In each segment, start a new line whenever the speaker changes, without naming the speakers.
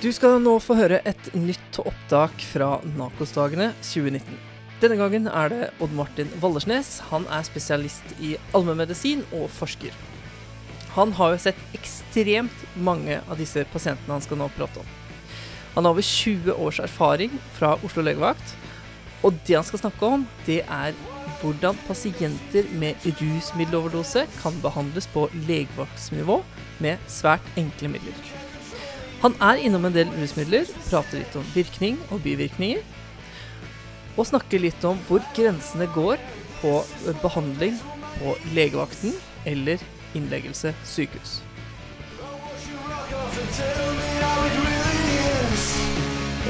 Du skal nå få høre et nytt opptak fra Nakos-dagene 2019. Denne gangen er det Odd Martin Wallersnes. Han er spesialist i allmennmedisin og forsker. Han har jo sett ekstremt mange av disse pasientene han skal nå prate om. Han har over 20 års erfaring fra Oslo legevakt, og det han skal snakke om, det er hvordan pasienter med rusmiddeloverdose kan behandles på legevaktsnivå med svært enkle midler. Han er innom en del rusmidler, prater litt om virkning og bivirkninger. Og snakker litt om hvor grensene går på behandling på legevakten eller innleggelse sykehus.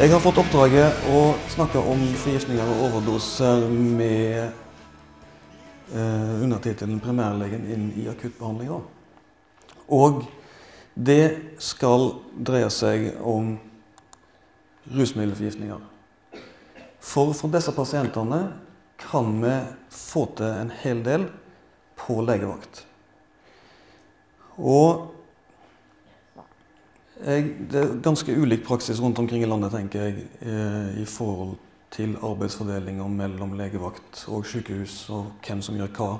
Jeg har fått oppdraget å snakke om forgiftninger og overdoser med eh, undertittelen 'Primærlegen inn i akuttbehandlinga'. Og det skal dreie seg om rusmiddelforgiftninger. For for disse pasientene kan vi få til en hel del på legevakt. Og jeg, det er ganske ulik praksis rundt omkring i landet, tenker jeg, eh, i forhold til arbeidsfordelinga mellom legevakt og sykehus, og hvem som gjør hva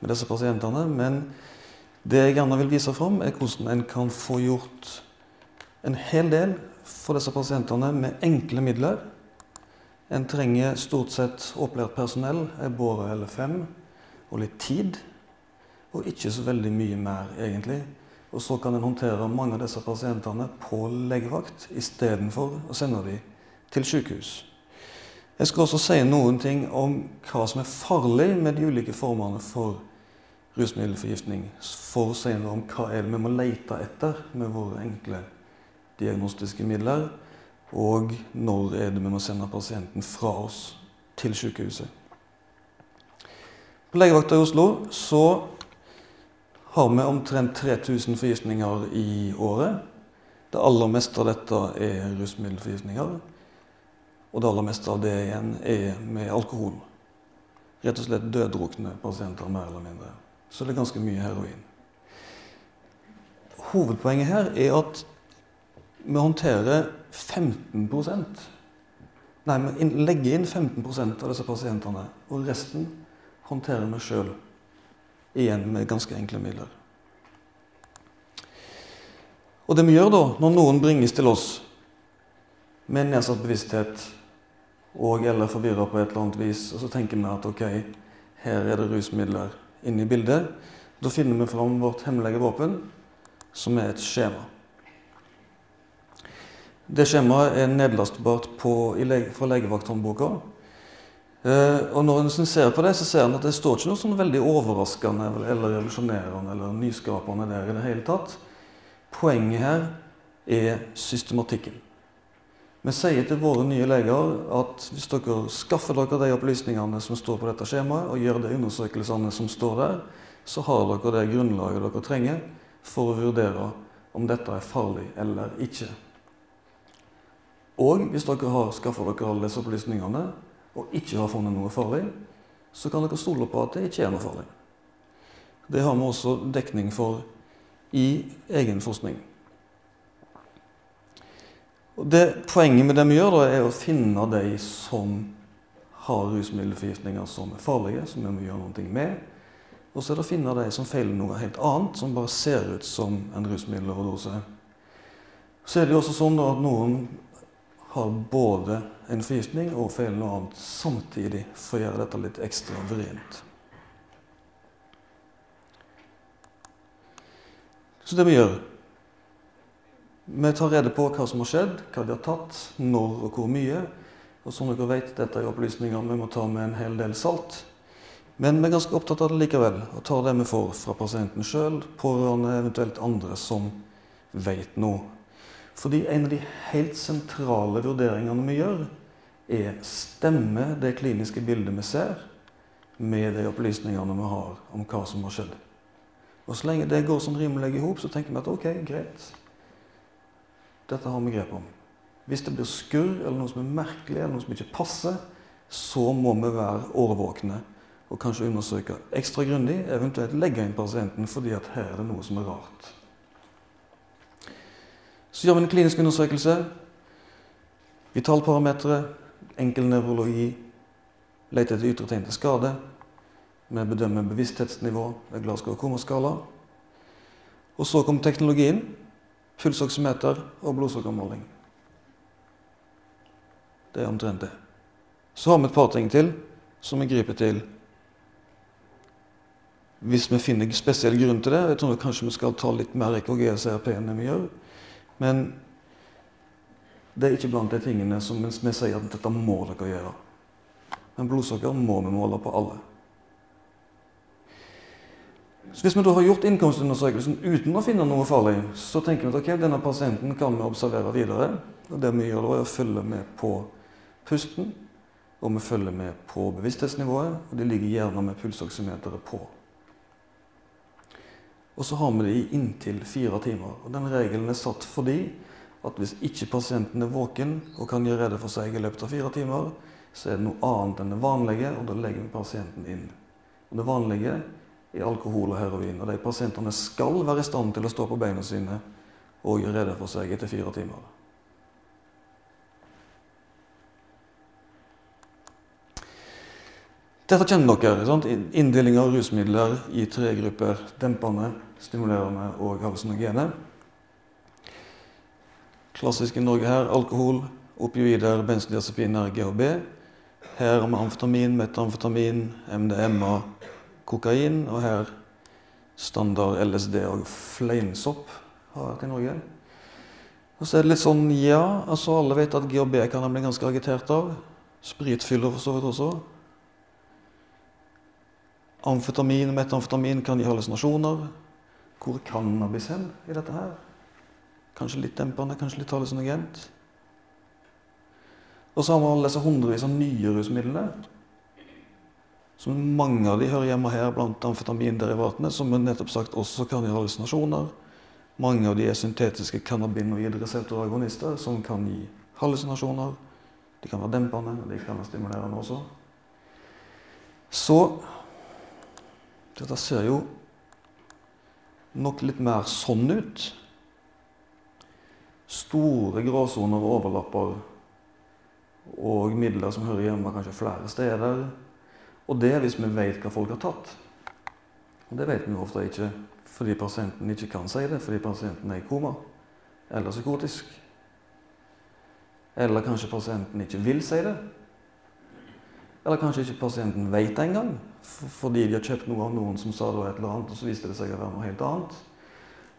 med disse pasientene. Men det jeg gjerne vil vise fram, er hvordan en kan få gjort en hel del for disse pasientene med enkle midler. En trenger stort sett opplært personell, ei båre eller fem, og litt tid. Og ikke så veldig mye mer, egentlig. Og så kan en håndtere mange av disse pasientene på legevakt istedenfor å sende dem til sykehus. Jeg skal også si noen ting om hva som er farlig med de ulike formene for rusmiddelforgiftning for å si noe om hva er det vi må lete etter med våre enkle diagnostiske midler, og når er det vi må sende pasienten fra oss til sykehuset. På legevakta i Oslo så har vi omtrent 3000 forgiftninger i året. Det aller meste av dette er rusmiddelforgiftninger. Og det aller meste av det igjen er med alkohol. Rett og slett døddrukne pasienter, mer eller mindre så det er ganske mye heroin. Hovedpoenget her er at vi håndterer 15% Nei, vi legger inn 15% av disse pasientene, og resten håndterer vi sjøl. Igjen med ganske enkle midler. Og det vi gjør da, når noen bringes til oss med nedsatt bevissthet og eller forvirra på et eller annet vis, og så tenker vi at ok, her er det rusmidler inne i bildet. Da finner vi fram vårt hemmelige våpen, som er et skjema. Det skjemaet er nedlastbart på, lege, fra legevakthåndboka. Eh, og når en ser på det, så ser en at det står ikke noe sånn veldig overraskende eller revolusjonerende eller nyskapende der i det hele tatt. Poenget her er systematikken. Vi sier til våre nye leger at hvis dere skaffer dere de opplysningene som står på dette skjemaet, og gjør de undersøkelsene som står der, så har dere det grunnlaget dere trenger for å vurdere om dette er farlig eller ikke. Og hvis dere har skaffa dere alle disse opplysningene og ikke har funnet noe farlig, så kan dere stole på at det ikke er noe farlig. Det har vi også dekning for i egen forskning. Det, poenget med det vi gjør, da, er å finne de som har rusmiddelforgiftninger som er farlige, som vi må gjøre noe med. Og så er det å finne de som feiler noe helt annet, som bare ser ut som en rusmiddeloverdose. Så er det jo også sånn at noen har både en forgiftning og feiler noe annet samtidig for å gjøre dette litt ekstra vrient. Så det vi gjør vi tar rede på hva som har skjedd, hva de har tatt, når og hvor mye. Og som dere vet, dette er opplysninger vi må ta med en hel del salt. Men vi er ganske opptatt av det likevel, og tar det vi får fra pasienten sjøl, pårørende, eventuelt andre som vet noe. Fordi en av de helt sentrale vurderingene vi gjør, er stemmer det kliniske bildet vi ser, med de opplysningene vi har om hva som har skjedd. Og Så lenge det går sånn rimelig i hop, så tenker vi at ok, greit. Dette har vi grep om. Hvis det blir skurr eller noe som er merkelig, eller noe som ikke passer, så må vi være årvåkne og kanskje undersøke ekstra grundig, eventuelt legge inn pasienten fordi at her er det noe som er rart. Så gjør vi en klinisk undersøkelse. Vitalparametere, enkel nevrologi. Leter etter ytre tegn til skade. Vi bedømmer bevissthetsnivå ved Glasgow komaskala. Og så kom teknologien. Pulsoksymeter og blodsukkermåling. Det er omtrent det. Så har vi et par ting til som vi griper til hvis vi finner spesiell grunn til det. Jeg tror kanskje vi skal ta litt mer EKG og CRP enn vi gjør. Men det er ikke blant de tingene som vi sier at dette må dere gjøre. Men blodsukker må vi måle på alle. Så Hvis vi da har gjort innkomstundersøkelsen uten å finne noe farlig, så tenker vi at okay, denne pasienten kan vi observere videre. Og Det vi gjør da er å følge med på pusten, og vi følger med på bevissthetsnivået. Og de ligger gjerne med pulsoksymeteret på. Og så har vi det i inntil fire timer. Og Den regelen er satt fordi at hvis ikke pasienten er våken og kan gjøre rede for seg i løpet av fire timer, så er det noe annet enn det vanlige, og da legger vi pasienten inn. Og Det vanlige er alkohol og heroin. Og de pasientene skal være i stand til å stå på beina sine og gjøre rede for seg etter fire timer. Dette kjenner dere. sant? Inndeling av rusmidler i tre grupper. Dempende, stimulerende og hallusinogene. Klassisk i Norge her alkohol, opioider, benzodiazepiner, GHB. Her har vi amfetamin, metamfetamin, MDMA, kokain. Og her standard LSD og fleinsopp har vært i Norge. Og så er det litt sånn, ja, altså Alle vet at GHB kan en bli ganske agitert av. Spritfyller for så vidt også. Amfetamin og metamfetamin kan gi hallusinasjoner. Hvor er cannabis hen i dette her? Kanskje litt dempende, kanskje litt hallusinogent. Og så har man alle disse hundrevis av nye rusmidlene. Som mange av de hører hjemme her blant amfetaminderivatene, som nettopp sagt også kan gi hallusinasjoner. Mange av de er syntetiske cannabinoidreseptoragonister som kan gi hallusinasjoner. De kan være dempende, og de kan være stimulerende også. Så dette ser jo nok litt mer sånn ut. Store gråsoner overlapper og midler som hører hjemme kanskje flere steder. Og det er hvis vi vet hva folk har tatt. Og det vet vi ofte ikke fordi pasienten ikke kan si det, fordi pasienten er i koma eller psykotisk. Eller kanskje pasienten ikke vil si det. Eller kanskje ikke pasienten vet det engang, fordi de har kjøpt noe av noen som sa det var et eller annet, og så viste det seg å være noe helt annet.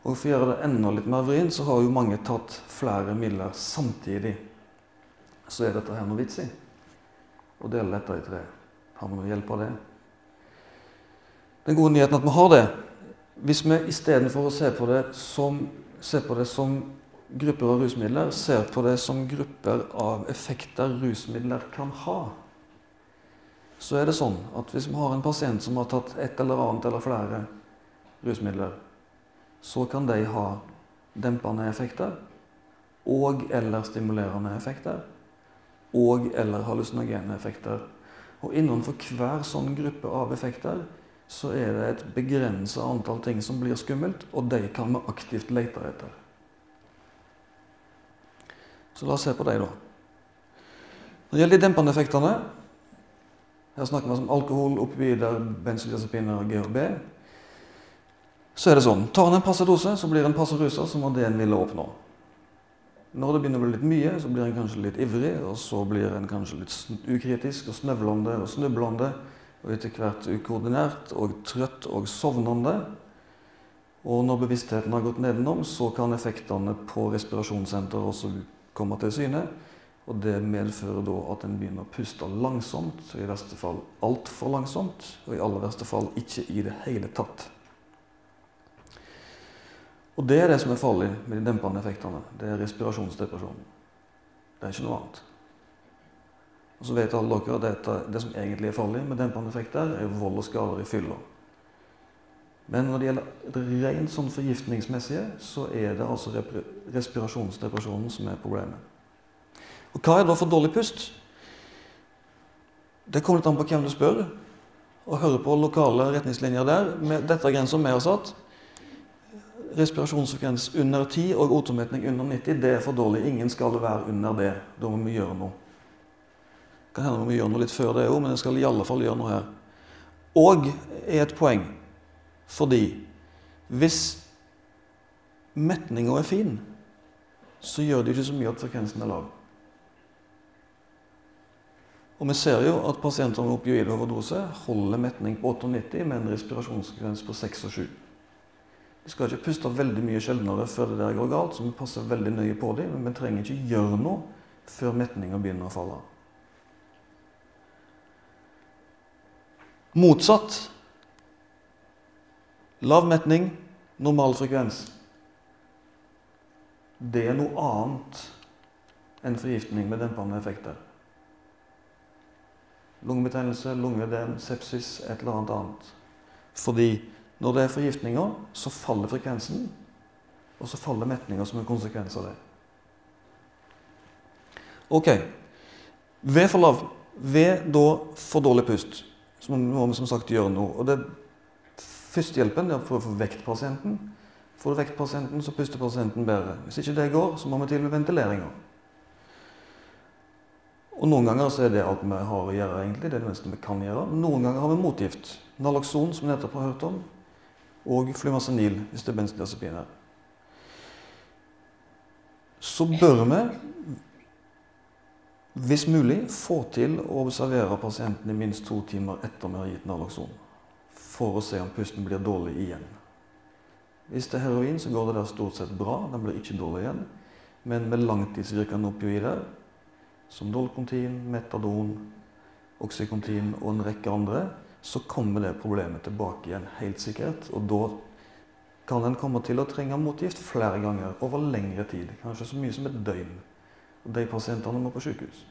Og For å gjøre det enda litt mer vrient, så har jo mange tatt flere midler samtidig. Så er dette her noe vits i. og dele dette i tre. Har vi noe hjelp av det? Den gode nyheten at vi har det. Hvis vi istedenfor å se på, det som, på det som grupper av rusmidler, ser på det som grupper av effekter rusmidler kan ha, så er det sånn at hvis vi har en pasient som har tatt et eller annet eller flere rusmidler, så kan de ha dempende effekter og eller stimulerende effekter og eller hallusinogene effekter. Og innenfor hver sånn gruppe av effekter så er det et begrensa antall ting som blir skummelt, og de kan vi aktivt lete etter. Så la oss se på de, da. Når det gjelder de dempende effektene, her snakker vi om alkohol, opioider, benzodiazepiner og GHB. Så er det sånn Tar en en passe dose, så blir en passe rusa, som var det en ville oppnå. Når det begynner å bli litt mye, så blir en kanskje litt ivrig, og så blir en kanskje litt ukritisk og snøvlende og snublende, og etter hvert ukoordinert og trøtt og sovnende. Og når bevisstheten har gått nedenom, så kan effektene på respirasjonssenter også komme til syne. Og Det medfører da at en begynner å puste langsomt, og i verste fall altfor langsomt. Og i aller verste fall ikke i det hele tatt. Og Det er det som er farlig med de dempende effektene. Det er respirasjonsdepresjon. Det er ikke noe annet. Og så vet alle dere at det, det som egentlig er farlig med dempende effekter, er vold og skader i fylla. Men når det gjelder rent sånn forgiftningsmessige, så er det altså respirasjonsdepresjonen som er problemet. Og hva er da for dårlig pust? Det kommer litt an på hvem du spør, og hører på lokale retningslinjer der. Med dette grensa vi har satt. Respirasjonsfrekvens under 10 og O2-metning under 90, det er for dårlig. Ingen skal være under det. Da må vi gjøre noe. Kan hende vi gjør noe litt før det òg, men jeg skal i alle fall gjøre noe her. Og er et poeng fordi hvis metninga er fin, så gjør det ikke så mye at frekvensen er lav. Og vi ser jo at pasienter med opioidoverdose holder metning på 98 med en respirasjonsfrekvens på 6 og 7. De skal ikke puste veldig mye sjeldnere før det der går galt, så vi passer veldig nøye på dem, men vi trenger ikke gjøre noe før metninga begynner å falle. Motsatt. Lav metning, normal frekvens. Det er noe annet enn forgiftning med dempende effekter. Lungebetennelse, lungeødem, sepsis, et eller annet annet. Fordi når det er forgiftninger, så faller frekvensen, og så faller metninger som en konsekvens av det. Ok. Ved for lav Ved da for dårlig pust så må vi som sagt gjøre noe. Og det Førstehjelpen er for å få vekt pasienten. Får du vekt pasienten, så puster pasienten bedre. Hvis ikke det går, så må vi til med ventileringer. Og Noen ganger så er det alt vi har å gjøre. egentlig, det er det meste vi kan gjøre. Noen ganger har vi motgift. Naloxon, som vi nettopp har hørt om, og flumacenil hvis det er benzodiazepiner. Så bør vi, hvis mulig, få til å observere pasienten i minst to timer etter vi har gitt Naloxon, for å se om pusten blir dårlig igjen. Hvis det er heroin, så går det der stort sett bra. Den blir ikke dårlig igjen. Men med langtidsvirkende opioider, som Dolcontin, Metadon, Oxycontin og en rekke andre, så kommer det problemet tilbake igjen, helt sikkert. Og da kan en komme til å trenge motgift flere ganger over lengre tid. Kanskje så mye som et døgn. Og de pasientene må på sykehus.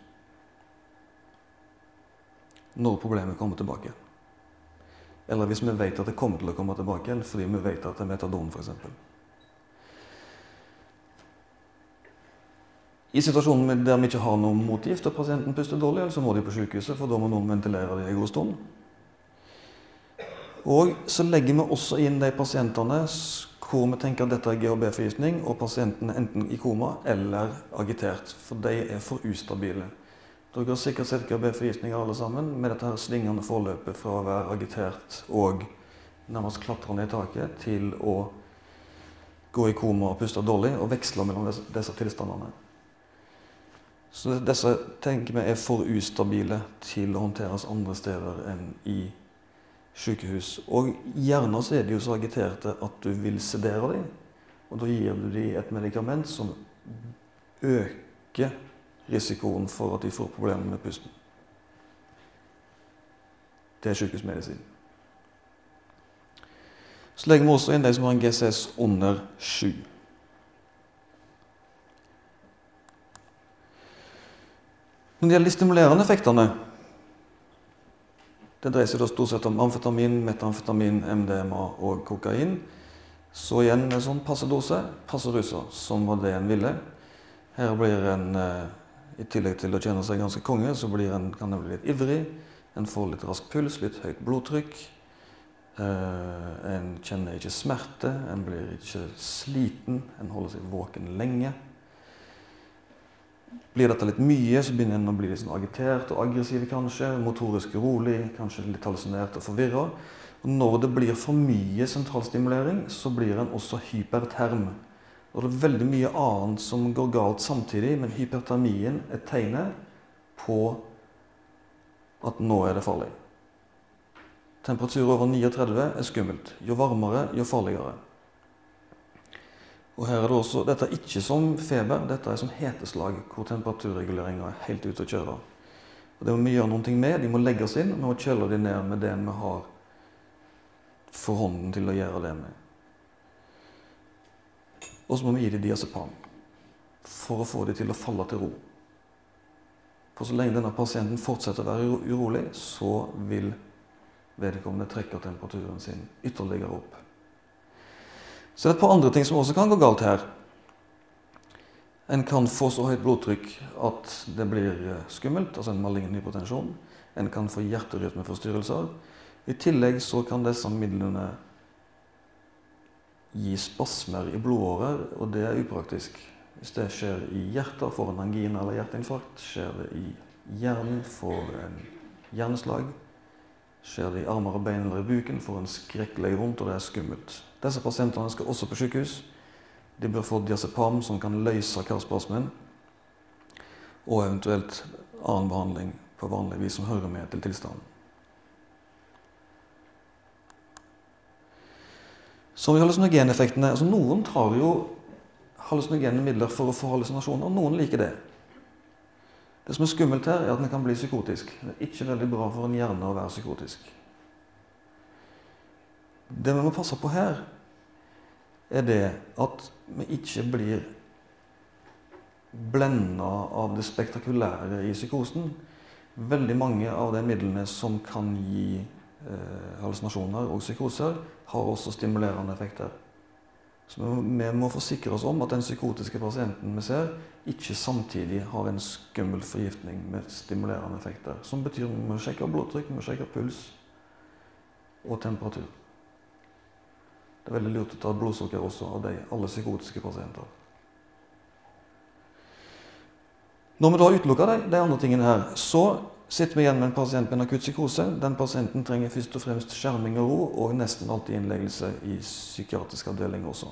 Når problemet kommer tilbake. Eller hvis vi vet at det kommer til å komme tilbake igjen fordi vi vet at det er metadon, f.eks. I situasjonen der vi ikke har noen motgift og pasienten puster dårlig, så må de på sykehuset, for da må noen ventilere det en god stund. Og så legger vi også inn de pasientene hvor vi tenker at dette er GHB-forgiftning, og pasienten er enten i koma eller agitert. For de er for ustabile. Dere har sikkert sett GHB-forgiftninger alle sammen, med dette her svingende forløpet fra å være agitert og nærmest klatrende i taket til å gå i koma og puste dårlig, og veksle mellom disse, tilstandene. Så disse tenker vi er for ustabile til å håndteres andre steder enn i sykehus. Og gjerne så er de jo så agiterte at du vil sedere dem. Og da gir du dem et medikament som øker risikoen for at de får problemer med pusten. Det er sykehusmedisin. Så legger vi også inn de som har en GCS under 7. Når det gjelder de stimulerende effektene det dreier seg da stort sett om amfetamin, metamfetamin, MDMA og kokain. Så igjen en sånn passe dose, passe ruser, som var det en ville. Her blir en, eh, i tillegg til å kjenne seg ganske konge, så blir en, kan en bli litt ivrig. En får litt rask puls, litt høyt blodtrykk. Eh, en kjenner ikke smerte, en blir ikke sliten, en holder seg våken lenge. Blir dette litt mye, så begynner en å bli litt sånn agitert og aggressiv kanskje. Motorisk urolig, kanskje litt hallusinert og forvirra. Når det blir for mye sentralstimulering, så blir en også hyperterm. Og det er veldig mye annet som går galt samtidig, men hypertermien er tegnet på at nå er det farlig. Temperatur over 39 er skummelt. Jo varmere, jo farligere. Og her er det også, Dette er ikke som feber, dette er som heteslag, hvor temperaturreguleringa er helt ute å kjøre. Og Det må vi gjøre noe med. De må legges inn. Vi må kjøle de ned med det vi har for hånden til å gjøre det med. Og så må vi gi dem diazepam for å få dem til å falle til ro. For så lenge denne pasienten fortsetter å være urolig, så vil vedkommende trekke temperaturen sin ytterligere opp. Så det er et par andre ting som også kan gå galt her. En kan få så høyt blodtrykk at det blir eh, skummelt, altså en malign hypotensjon. En kan få hjerterytmeforstyrrelser. I tillegg så kan disse midlene gi spasmer i blodårer, og det er upraktisk. Hvis det skjer i hjertet, får en angina eller hjerteinfarkt. Skjer det i hjernen, får en hjerneslag. Skjer det i armer og bein eller i buken, får en skrekkelig vondt, og det er skummelt. Disse pasientene skal også på sykehus. De bør få diazepam som kan løse karspasmen, og eventuelt annen behandling på vanlig vis som hører med til tilstanden. Så vi hallusinogeneffektene altså Noen tar jo hallusinogene midler for å få hallusinasjoner, og noen liker det. Det som er skummelt her, er at en kan bli psykotisk. Det er ikke veldig bra for en hjerne å være psykotisk. Det vi må passe på her, er det at vi ikke blir blenda av det spektakulære i psykosen. Veldig mange av de midlene som kan gi eh, hallusinasjoner og psykoser, har også stimulerende effekter. Så vi må forsikre oss om at den psykotiske pasienten vi ser, ikke samtidig har en skummel forgiftning med stimulerende effekter. Som betyr at vi må sjekke blodtrykk, vi må sjekke puls og temperatur. Det er veldig lurt å ta blodsukker også av de, alle psykotiske pasienter. Når vi da utelukker de, de andre tingene her, så Sitter vi igjen med en pasient med en akutt psykose, den pasienten trenger først og fremst skjerming og ro, og nesten alltid innleggelse i psykiatrisk avdeling også.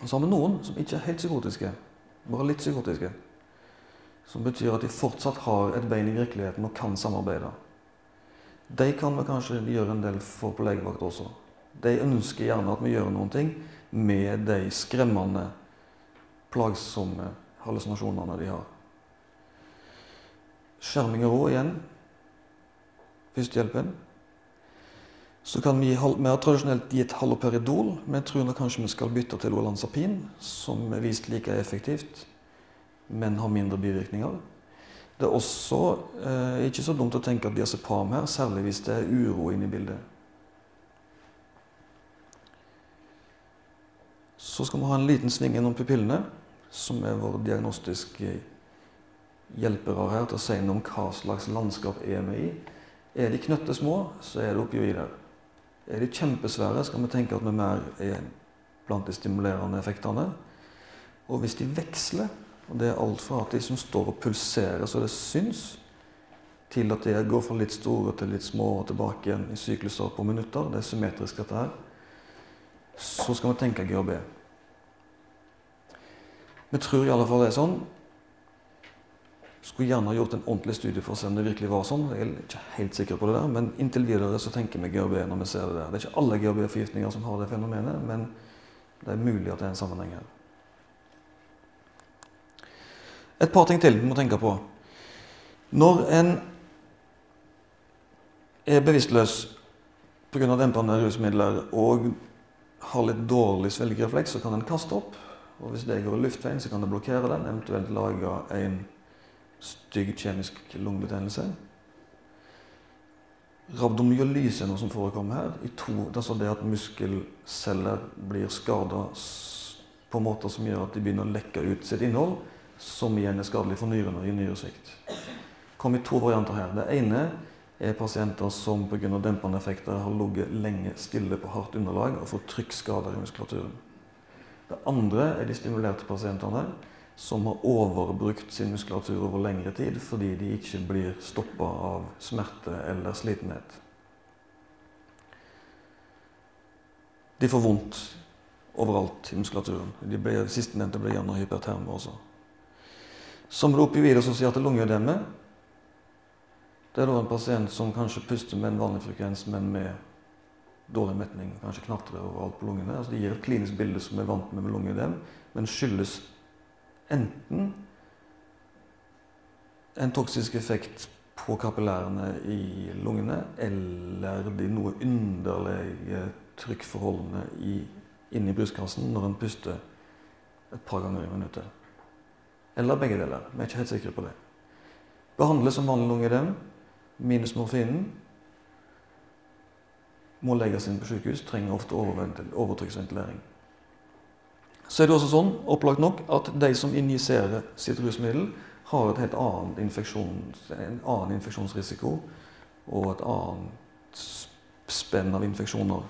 Og så har vi noen som ikke er helt psykotiske, bare litt psykotiske. Som betyr at de fortsatt har et bein i virkeligheten og kan samarbeide. De kan vi kanskje gjøre en del for på legevakt også. De ønsker gjerne at vi gjør noen ting med de skremmende, plagsomme hallusinasjonene de har. Skjerming og ro igjen. Førstehjelpen. Så kan vi, har tradisjonelt gitt haloperidol, men jeg tror kanskje vi skal bytte til olanzapin, som er vist like effektivt, men har mindre bivirkninger. Det er også eh, ikke så dumt å tenke at diazepam her, særlig hvis det er uro inne i bildet. Så skal vi ha en liten sving gjennom pupillene, som er vår diagnostiske hjelpere her til å si noe om hva slags landskap er vi i. Er de knøttesmå, så er det opioider. Er de kjempesvære, skal vi tenke at vi mer er blant de stimulerende effektene. Og hvis de veksler, og det er alt fra at de som står og pulserer så det syns, til at de går fra litt store til litt små og tilbake igjen i sykluser på minutter, det er symmetrisk dette her, så skal vi tenke GHB. Vi tror i alle fall det er sånn skulle gjerne gjort en ordentlig studie for å se om det virkelig var sånn. Jeg er ikke helt sikker på det der, Men inntil videre så tenker vi GHB når vi ser det der. Det er ikke alle GHB-forgiftninger som har det fenomenet, men det er mulig at det er en sammenheng her. Et par ting til vi må tenke på. Når en er bevisstløs pga. dempende rusmidler og har litt dårlig svelgerefleks, så kan en kaste opp. Og Hvis det går i luftveien, så kan det blokkere den, eventuelt lage en stygg kjemisk lungebetennelse. Rabdomyolyse er noe som forekommer her. I to, det er altså det at muskelceller blir skada på måter som gjør at de begynner å lekke ut sitt innhold, som igjen er skadelig for nyrene i nyresvikt. kom i to varianter her. Det ene er pasienter som pga. dempende effekter har ligget lenge stille på hardt underlag og fått trykkskader i muskulaturen. Det andre er de stimulerte pasientene som har overbrukt sin muskulatur over lengre tid fordi de ikke blir stoppa av smerte eller slitenhet. De får vondt overalt i muskulaturen. De ble, Sistnevnte blir gjerne hyperterme også. Som det opioidassosierte lungeødeme. Det er da en pasient som kanskje puster med en vanlig frekvens, men med dårlig metning. Kanskje knatrer overalt på lungene. Altså, de gir et klinisk bilde som er vant med med lungeødem, men skyldes enten en toksisk effekt på kapillærene i lungene eller de noe underlige trykkforholdene i, inni brystkassen når en puster et par ganger i minuttet. Eller begge deler. Vi er ikke helt sikre på det. Behandles som vanlig lungeødem minus morfinen. Må legges inn på sykehus. Trenger ofte overtrykksventilering. Så er det også sånn, opplagt nok, at de som injiserer sitt rusmiddel, har et helt annet infeksjons, en annen infeksjonsrisiko og et annet spenn av infeksjoner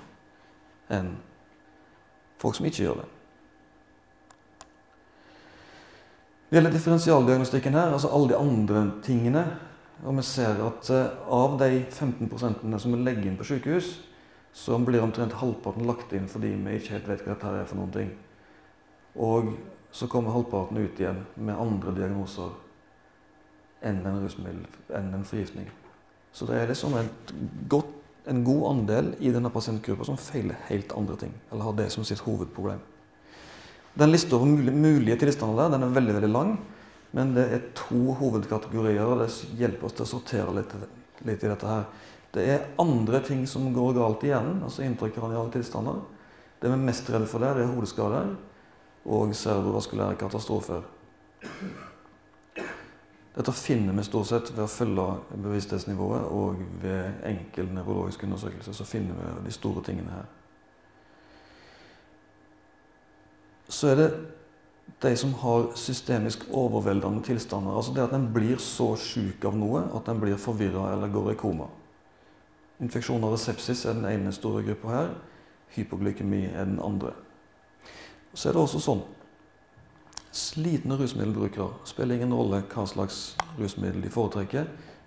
enn folk som ikke gjør det. Det gjelder differensialdiagnostikken her, altså alle de andre tingene. Og vi ser at uh, av de 15% som vi legger inn på sykehus, så blir omtrent halvparten lagt inn fordi vi ikke helt vet hva dette er for noen ting. Og så kommer halvparten ut igjen med andre diagnoser enn en rusmiddel, enn en forgiftning. Så det er liksom godt, en god andel i denne pasientgruppa som feiler helt andre ting, eller har det som sitt hovedproblem. Den lista over mulige tilstander der, den er veldig veldig lang. Men det er to hovedkategorier, og det hjelper oss til å sortere litt, litt, i dette her. Det er andre ting som går galt i hjernen, altså intrakraniale tilstander. Det vi er mest redde for der, det er hodeskader og cerebrovaskulære katastrofer. Dette finner vi stort sett ved å følge bevissthetsnivået, og ved enkel nevrologisk undersøkelse så finner vi de store tingene her. så er det de som har systemisk overveldende tilstander. Altså det at en blir så sjuk av noe at en blir forvirra eller går i koma. Infeksjoner og sepsis er den ene store gruppa her. Hypoglykemi er den andre. Så er det også sånn Slitne rusmiddelbrukere spiller ingen rolle hva slags rusmiddel de foretrekker,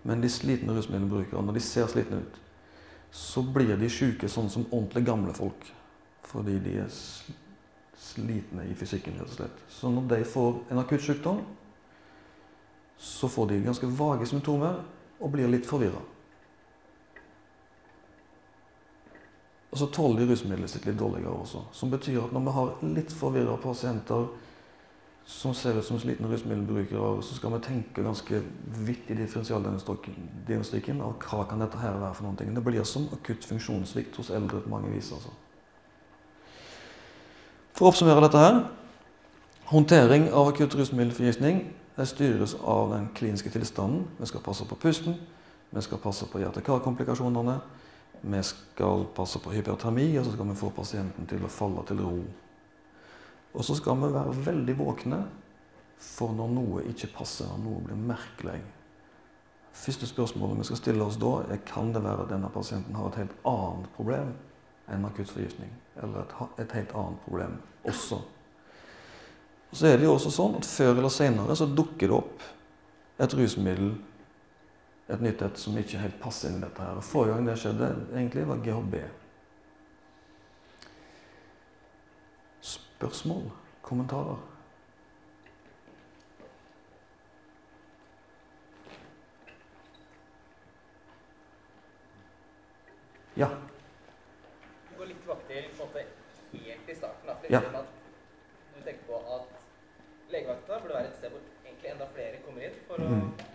men de slitne rusmiddelbrukere, når de ser slitne ut, så blir de syke sånn som ordentlig gamle folk. Fordi de er slitne i fysikken, rett og slett. Så når de får en akutt sykdom, så får de ganske vage symptomer og blir litt forvirra. Og så tåler de rusmiddelet sitt litt dårligere også. Som betyr at når vi har litt forvirra pasienter som ser ut som slitne rusmiddelbrukere, så skal vi tenke ganske vidt i differensialdiagnostikken av hva kan dette her være for noen ting. Det blir som akutt funksjonssvikt hos eldre på mange vis. altså. For å oppsummere dette her Håndtering av akutt rusmiddelforgiftning styres av den kliniske tilstanden. Vi skal passe på pusten, vi skal passe på hjerte-kar-komplikasjonene, vi skal passe på hypertermi, og så skal vi få pasienten til å falle til ro. Og så skal vi være veldig våkne for når noe ikke passer, når noe blir merkelig. Første spørsmålet vi skal stille oss da, er kan det være at denne pasienten har et helt annet problem enn akutt forgiftning. Eller et, et, helt annet problem også. Og så er det jo også sånn at Før eller senere så dukker det opp et rusmiddel, et nytt et, som ikke helt passer inn i dette. her. Forrige gang det skjedde, egentlig var GHB. Spørsmål? Kommentarer? Ja? Du går litt vaktig helt i starten.
Ja. Du tenker på at legevakta burde være et sted hvor egentlig enda flere kommer inn for å mm.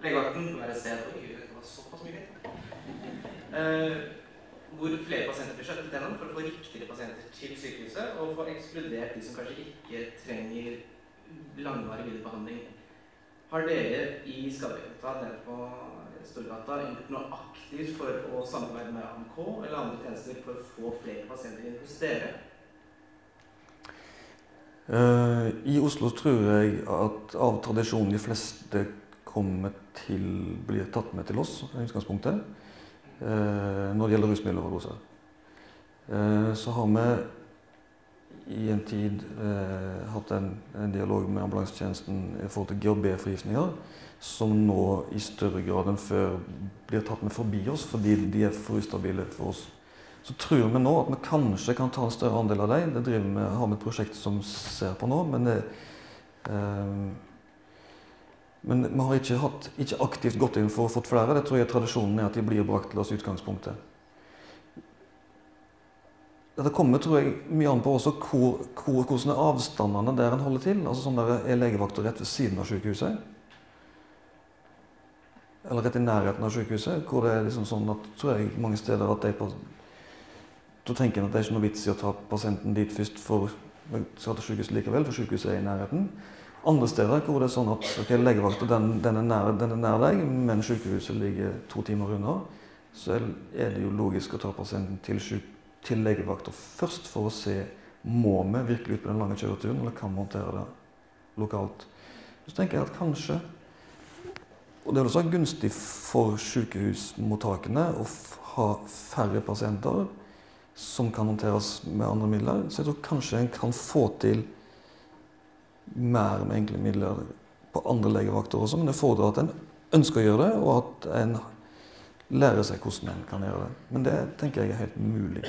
Legevakten burde være et sted hvor det var såpass mye uh, hvor flere pasienter blir skjøttet gjennom for å få riktigere pasienter til sykehuset, og få ekskludert de som kanskje ikke trenger langvarig viderebehandling. Har dere i skadegata, nede på Storgata gjort noe aktivt for å samarbeide med AMK eller andre tjenester for å få flere pasienter inn hos dere?
Uh, I Oslo tror jeg at av tradisjon de fleste kommer til, blir tatt med til oss i utgangspunktet uh, når det gjelder rusmiddeloverdose. Uh, så har vi i en tid hatt en, en, dialog med ambulansetjenesten i forhold til GHB-forgiftninger, som nå i større grad enn før blir tatt med forbi oss fordi de er for ustabile for oss. Så tror vi nå at vi kanskje kan ta en større andel av dem. Det driver vi, har vi et prosjekt som ser på nå. Men, det, eh, men vi har ikke, hatt, ikke, aktivt gått inn for å få flere. Det tror jeg tradisjonen er at de blir brakt til oss i utgangspunktet. Dette kommer tror jeg, mye an på også hvor, hvor, hvordan er avstandene der en holder til. Altså sånn der Er legevakta rett ved siden av sykehuset? Eller rett i nærheten av sykehuset? Hvor det er liksom sånn at, tror jeg mange steder at de da tenker en at det er ikke noe vits i å ta pasienten dit først for skal til sykehuset likevel, for sykehuset er i nærheten. Andre steder hvor det er sånn at okay, legevakta den, den, den er nær deg, men sykehuset ligger to timer unna, så er det jo logisk å ta pasienten til, til legevakta først for å se må vi virkelig ut på den lange kjøreturen, eller kan vi håndtere det lokalt. Så tenker jeg at kanskje Og det er også gunstig for sykehusmottakene å ha færre pasienter som kan håndteres med andre midler. Så jeg tror kanskje en kan få til mer med enkle midler på andre legevakter også, men det fordrer at en ønsker å gjøre det, og at en lærer seg hvordan en kan gjøre det. Men det tenker jeg er helt mulig.